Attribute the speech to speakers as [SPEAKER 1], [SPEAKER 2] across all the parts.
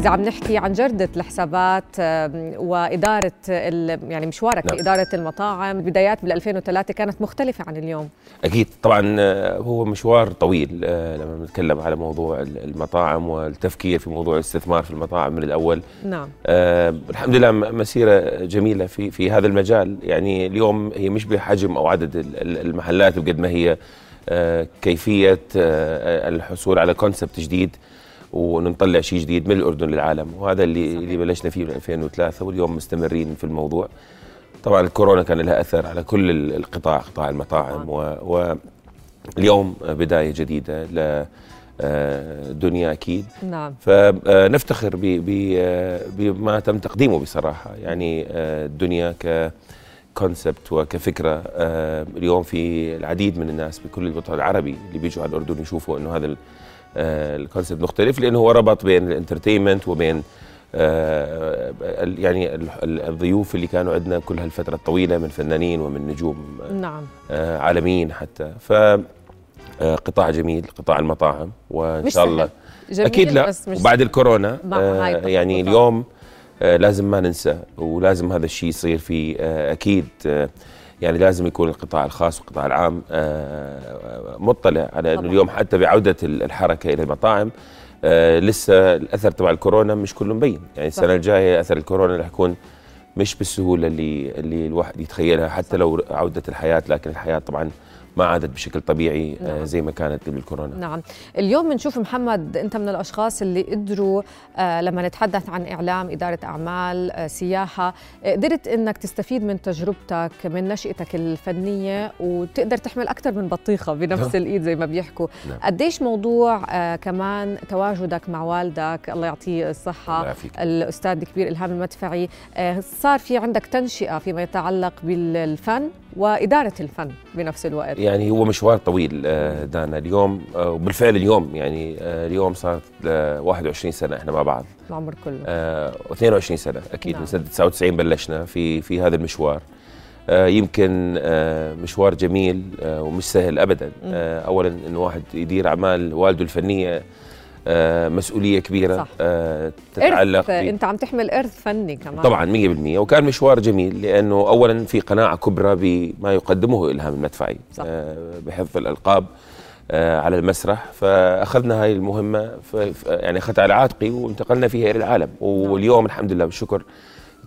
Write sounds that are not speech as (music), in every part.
[SPEAKER 1] إذا عم نحكي عن جردة الحسابات وإدارة ال- يعني مشوارك
[SPEAKER 2] نعم.
[SPEAKER 1] إدارة المطاعم البدايات بال 2003 كانت مختلفة عن اليوم.
[SPEAKER 2] أكيد. طبعا آه، هو مشوار طويل آه، لما بنتكلم على موضوع ال- المطاعم والتفكير في موضوع الاستثمار في المطاعم من الأول.
[SPEAKER 1] نعم.
[SPEAKER 2] آه، الحمد لله م- مسيرة جميلة في في هذا المجال. يعني اليوم هي مش بحجم أو عدد ال- ال- المحلات بقد ما هي آه، كيفية آه، الحصول على كونسبت جديد. ونطلع شيء جديد من الأردن للعالم. وهذا اللي اللي بلشنا فيه من 2003 واليوم مستمرين في الموضوع. طبعا الكورونا كان لها أثر على كل ال- القطاع قطاع المطاعم و- واليوم بداية جديدة ل آه، دنيا أكيد.
[SPEAKER 1] نعم.
[SPEAKER 2] فنفتخر ب- ب- آه، بما تم تقديمه بصراحة. يعني آه، الدنيا ككونسبت وكفكرة آه، اليوم في العديد من الناس بكل الوطن العربي اللي بيجوا على الأردن يشوفوا إنه هذا آه، ال concept مختلف لأنه هو ربط بين ال entertainment وبين آه، يعني ال- ال- الضيوف اللي كانوا عندنا كل هالفترة الطويلة من فنانين ومن نجوم
[SPEAKER 1] نعم
[SPEAKER 2] آه، عالميين حتى ف قطاع جميل قطاع المطاعم
[SPEAKER 1] وإن
[SPEAKER 2] شاء. الله
[SPEAKER 1] جميل
[SPEAKER 2] أكيد لا
[SPEAKER 1] بس مش
[SPEAKER 2] وبعد الكورونا آه يعني. اليوم آه لازم ما ننسى ولازم هذا الشيء يصير في آه أكيد آه يعني لازم يكون القطاع الخاص والقطاع العام آه مطلع على
[SPEAKER 1] إنه.
[SPEAKER 2] اليوم حتى بعودة ال- الحركة إلى المطاعم آه لسه الأثر تبع الكورونا مش كله مبين يعني
[SPEAKER 1] السنة.
[SPEAKER 2] الجاية أثر الكورونا رح يكون مش بالسهولة اللي اللي الواحد يتخيلها حتى لو عودت الحياة لكن الحياة طبعا ما عادت بشكل طبيعي آه
[SPEAKER 1] نعم.
[SPEAKER 2] زي ما كانت قبل الكورونا
[SPEAKER 1] نعم اليوم بنشوف محمد أنت من الأشخاص اللي قدروا آه لما نتحدث عن إعلام إدارة أعمال آه سياحة قدرت إنك تستفيد من تجربتك من نشأتك الفنية وتقدر تحمل أكثر من بطيخة بنفس
[SPEAKER 2] نعم. (laughs)
[SPEAKER 1] الإيد زي ما بيحكوا
[SPEAKER 2] نعم.
[SPEAKER 1] قديش موضوع كمان تواجدك مع والدك الله يعطيه الصحة
[SPEAKER 2] الله.
[SPEAKER 1] الأستاذ الكبير إلهام المدفعي صار في عندك تنشئة فيما يتعلق بالفن وإدارة الفن بنفس الوقت
[SPEAKER 2] يعني هو مشوار طويل آه، دانا. اليوم آه، وبالفعل اليوم يعني آه، اليوم صارت آه، 21 سنة إحنا مع بعض.
[SPEAKER 1] العمر كله.
[SPEAKER 2] آه، و22 سنة أكيد
[SPEAKER 1] نعم.
[SPEAKER 2] من سنة 99 بلشنا في في هذا المشوار. يمكن مشوار جميل ومش سهل ابدا. اولا انه واحد يدير أعمال والده الفنية مسؤولية كبيرة
[SPEAKER 1] صح.
[SPEAKER 2] آه، تتعلق
[SPEAKER 1] إرث أنت عم تحمل إرث فني كمان.
[SPEAKER 2] طبعا 100% وكان مشوار جميل لأنه اولا في قناعة كبرى بما يقدمه الهام المدفعي
[SPEAKER 1] صح.
[SPEAKER 2] آه، بحفظ الألقاب آه، على المسرح. فأخذنا هاي المهمة يعني اخذتها على عاتقي وانتقلنا فيها إلى العالم. واليوم الحمد لله بالشكر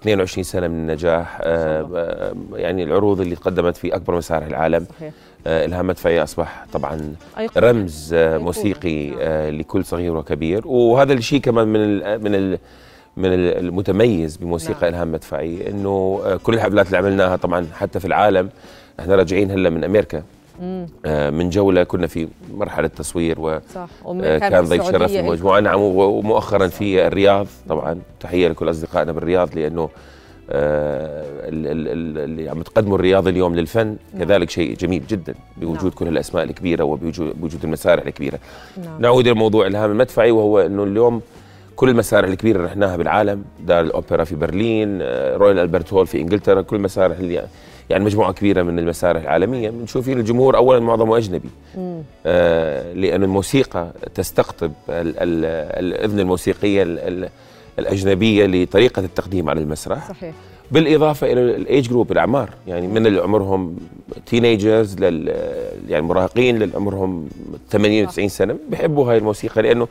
[SPEAKER 2] 22 سنة من النجاح آه، آه، يعني العروض اللي تقدمت في أكبر مسارح العالم
[SPEAKER 1] صحيح
[SPEAKER 2] آه، الهام مدفعي أصبح طبعا
[SPEAKER 1] أيقونة.
[SPEAKER 2] رمز
[SPEAKER 1] أيقونة.
[SPEAKER 2] موسيقي
[SPEAKER 1] نعم.
[SPEAKER 2] آه، لكل صغير وكبير وهذا الشيء كمان من ال من ال من ال- المتميز بموسيقى
[SPEAKER 1] نعم.
[SPEAKER 2] الهام مدفعي إنه كل الحفلات اللي عملناها طبعا حتى في العالم إحنا راجعين هلأ من أمريكا من جولة كنا في مرحلة تصوير و
[SPEAKER 1] صح.
[SPEAKER 2] آه، كان ضيف شرف في المجموعه نعم ومؤخرا في الرياض. طبعا تحية لكل أصدقائنا بالرياض لأنه آه، ال- ال- ال- اللي عم تقدموا الرياض اليوم للفن كذلك شيء جميل جدا بوجود
[SPEAKER 1] نعم.
[SPEAKER 2] كل الأسماء الكبيرة وبوجود بوجود المسارح الكبيرة.
[SPEAKER 1] نعم.
[SPEAKER 2] نعود إلى موضوع الهام المدفعي وهو إنه اليوم كل المسارح الكبيرة اللي رحناها بالعالم دار الأوبرا في برلين آه، رويال ألبرت هول في إنجلترا كل المسارح اللي يعني مجموعة كبيرة من المسارح العالمية. بنشوف فيه الجمهور اولا معظمه
[SPEAKER 1] أجنبي.
[SPEAKER 2] آه، لأن الموسيقى تستقطب ال- ال- الأذن الموسيقية ال- ال- الأجنبية لطريقة التقديم على المسرح.
[SPEAKER 1] صحيح.
[SPEAKER 2] بالإضافة إلى ال age group الأعمار. يعني من اللي عمرهم teenagers لل يعني مراهقين للعمرهم 80 90 سنة بيحبوا هاي الموسيقى لأنه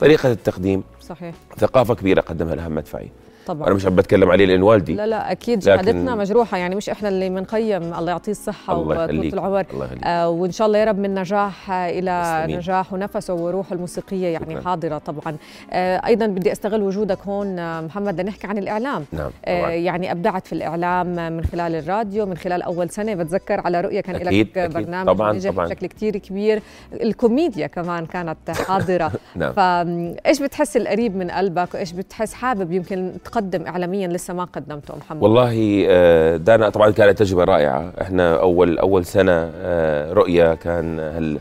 [SPEAKER 2] طريقة التقديم
[SPEAKER 1] صحيح.
[SPEAKER 2] ثقافة كبيرة قدمها الهم مدفعي
[SPEAKER 1] طبعا.
[SPEAKER 2] أنا مش عم بتكلم عليه لأن والدي.
[SPEAKER 1] لا لا
[SPEAKER 2] أكيد
[SPEAKER 1] شهادتنا مجروحة يعني مش إحنا اللي بنقيم الله يعطيه
[SPEAKER 2] الصحة
[SPEAKER 1] وطول العمر.
[SPEAKER 2] الله
[SPEAKER 1] آه وإن شاء الله يا رب من نجاح إلى
[SPEAKER 2] تسلمين.
[SPEAKER 1] نجاح ونفسه وروحه الموسيقية يعني
[SPEAKER 2] شكراً.
[SPEAKER 1] حاضرة طبعا. آه أيضا بدي أستغل وجودك هون آه، محمد لنحكي عن الإعلام.
[SPEAKER 2] نعم
[SPEAKER 1] آه. يعني أبدعت في الإعلام من خلال الراديو من خلال أول سنة. بتذكر على رؤية كان لك. برنامج
[SPEAKER 2] طبعاً،
[SPEAKER 1] نجح
[SPEAKER 2] طبعاً.
[SPEAKER 1] بشكل كتير كبير. الكوميديا كمان كانت حاضرة. (laughs)
[SPEAKER 2] نعم.
[SPEAKER 1] فايش بتحس القريب من قلبك؟ وايش بتحس حابب؟ يمكن تقدم اعلاميا لسه ما قدمته محمد.
[SPEAKER 2] والله آه، دانا طبعا كانت تجربة رائعة. إحنا أول أول سنة آه، رؤيا كان هال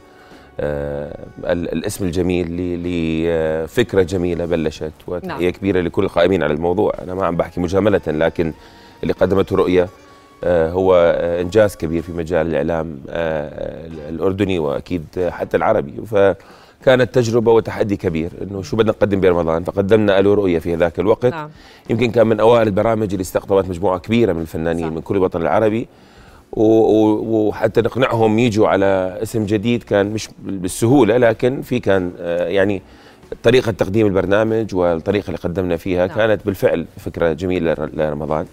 [SPEAKER 2] آه، الاسم الجميل لفكره جميلة بلشت وتحية نعم. كبيرة لكل القائمين على الموضوع. أنا ما عم بحكي مجاملة لكن اللي قدمته رؤية آه، هو إنجاز كبير في مجال الإعلام الأردني وأكيد حتى العربي. فكانت تجربة وتحدي كبير إنه شو بدنا نقدم برمضان فقدمنا له رؤيه في ذاك الوقت نعم. يمكن كان من أوائل البرامج اللي استقطبت مجموعة كبيرة من الفنانين صح. من كل الوطن العربي وحتى نقنعهم يجوا على اسم جديد كان مش بالسهولة لكن في كان آه، يعني طريقة تقديم البرنامج والطريقة اللي قدمنا فيها نعم. كانت بالفعل فكرة جميلة لرمضان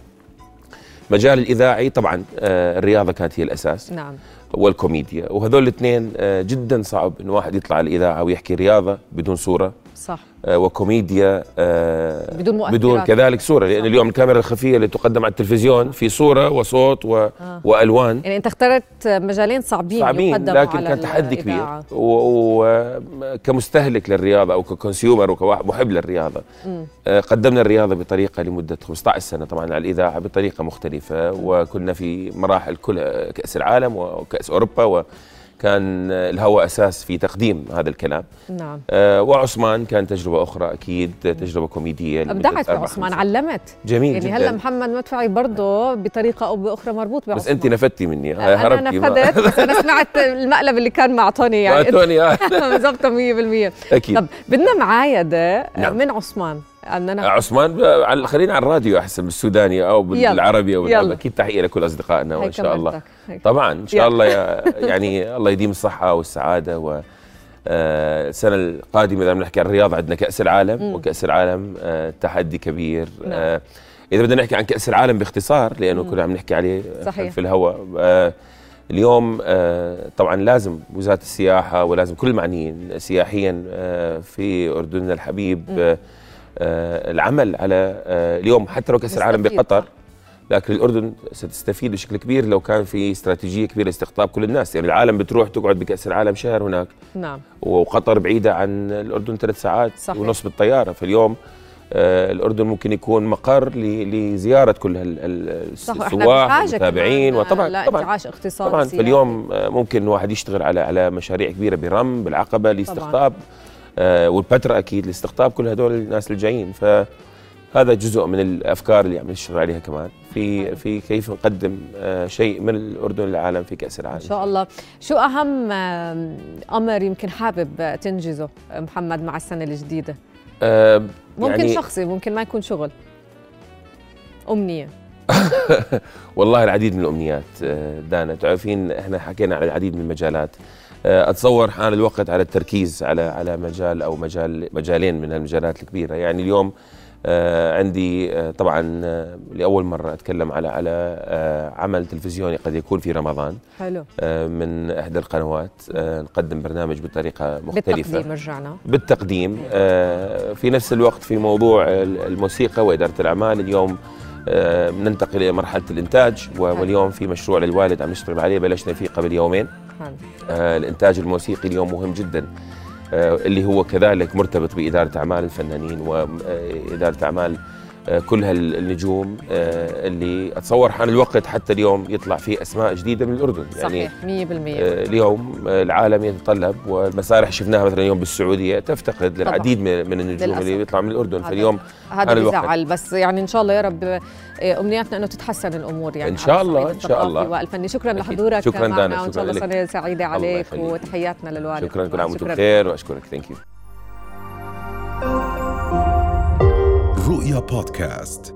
[SPEAKER 2] مجال الإذاعي طبعا آه، الرياضة كانت هي الأساس نعم والكوميديا. وهذول الاثنين آه، جدا صعب إن واحد يطلع الإذاعة ويحكي رياضة بدون صورة.
[SPEAKER 1] صح.
[SPEAKER 2] آه، وكوميديا
[SPEAKER 1] آه، بدون مؤثرات.
[SPEAKER 2] بدون كذلك صورة لأن اليوم الكاميرا الخفية اللي تقدم على التلفزيون في صورة وصوت و... آه. وألوان.
[SPEAKER 1] يعني أنت اخترت مجالين صعبين
[SPEAKER 2] صعبين لكن كان تحدي كبير. وكمستهلك و... للرياضة أو ككونسيومر وكواحد محب للرياضة. م. قدمنا الرياضة بطريقة لمدة 15 سنة طبعا على الإذاعة بطريقة مختلفة وكنا في مراحل كل كأس العالم وكأس أوروبا و... كان الهوى أساس في تقديم هذا الكلام.
[SPEAKER 1] نعم.
[SPEAKER 2] آه وعثمان كان تجربة أخرى أكيد تجربة كوميدية
[SPEAKER 1] أبدعت عثمان علمت.
[SPEAKER 2] جميل
[SPEAKER 1] يعني هلا محمد مدفعي برضه بطريقة أو بأخرى مربوط بعثمان.
[SPEAKER 2] بس انت نفتي مني.
[SPEAKER 1] أنا نفدت بس أنا سمعت المقلب اللي كان مع توني
[SPEAKER 2] يعني. مع توني آه. (laughs)
[SPEAKER 1] بالضبط 100%
[SPEAKER 2] أكيد.
[SPEAKER 1] طب بدنا معايده نعم. من عثمان.
[SPEAKER 2] أننا عثمان خلينا على الراديو أحسن بالسوداني أو بالعربي أو أكيد تحية لكل أصدقائنا وإن شاء الله طبعا إن شاء الله يعني الله يديم الصحة والسعادة و آه، السنة القادمة اذا بنحكي عن الرياضه عندنا كأس العالم مم. وكأس العالم آه، تحدي كبير نعم. آه، إذا بدنا نحكي عن كأس العالم باختصار لأنه كنا عم نحكي عليه صحيح. في الهواء اليوم طبعا لازم وزارة السياحة ولازم كل المعنيين سياحيا في أردننا الحبيب مم. آه، العمل على آه، اليوم حتى لو كأس العالم بقطر لكن الأردن ستستفيد بشكل كبير لو كان في استراتيجية كبيرة لاستقطاب كل الناس. يعني العالم بتروح تقعد بكأس العالم شهر هناك.
[SPEAKER 1] نعم.
[SPEAKER 2] وقطر بعيدة عن الأردن ثلاث ساعات صحيح. ونص بالطيارة. فاليوم آه الأردن ممكن يكون مقر لزيارة كل السواح والمتابعين.
[SPEAKER 1] وطبعا طبعا. اقتصادي طبعا
[SPEAKER 2] فاليوم ممكن واحد يشتغل على على مشاريع كبيرة برم بالعقبة لاستقطاب. طبعاً. آه، والبتراء أكيد لاستقطاب كل هدول الناس الجايين. فهذا جزء من الأفكار اللي عم نشتغل عليها كمان. في في كيف نقدم آه، شيء من الأردن للعالم في كأس العالم.
[SPEAKER 1] إن شاء الله. شو أهم أمر يمكن حابب تنجزه محمد مع السنة الجديدة؟
[SPEAKER 2] أه
[SPEAKER 1] ممكن يعني شخصي ممكن ما يكون شغل. أمنية. (laughs)
[SPEAKER 2] والله العديد من الأمنيات آه، دانا. تعرفين إحنا حكينا على العديد من المجالات. آه، أتصور حان الوقت على التركيز على على مجال أو مجال مجالين من المجالات الكبيرة. يعني اليوم آه، عندي آه، طبعا لأول مرة أتكلم على على عمل تلفزيوني قد يكون في رمضان.
[SPEAKER 1] حلو.
[SPEAKER 2] من إحدى القنوات نقدم برنامج بطريقة مختلفة.
[SPEAKER 1] بالتقديم رجعنا.
[SPEAKER 2] بالتقديم. في نفس الوقت في موضوع الموسيقى وإدارة الأعمال. اليوم ننتقل إلى مرحلة الإنتاج واليوم في مشروع للوالد عم نشتغل عليه. بلشنا فيه قبل يومين. آه الإنتاج الموسيقي اليوم مهم جدا. آه اللي هو كذلك مرتبط بإدارة أعمال الفنانين اعمال آه كل هالنجوم آه اللي أتصور حان الوقت حتى اليوم يطلع فيه أسماء جديدة من الأردن.
[SPEAKER 1] يعني صحيح 100%
[SPEAKER 2] آه اليوم آه العالم يتطلب والمسارح شفناها مثلا اليوم بالسعودية تفتقد للعديد من النجوم للأسف. اللي بيطلعوا من الأردن. فاليوم
[SPEAKER 1] هذا بيزعل. بس يعني إن شاء الله يا رب أمنياتنا إنه تتحسن الأمور يعني.
[SPEAKER 2] إن شاء الله إن شاء الله.
[SPEAKER 1] والفني. شكرا لحضورك
[SPEAKER 2] شكرا
[SPEAKER 1] معنا وإن شاء الله سنه سعيده عليك وتحياتنا للوالد.
[SPEAKER 2] شكرا كل عام وأنتم بخير وأشكرك. ثانك يو
[SPEAKER 3] رؤيا بودكاست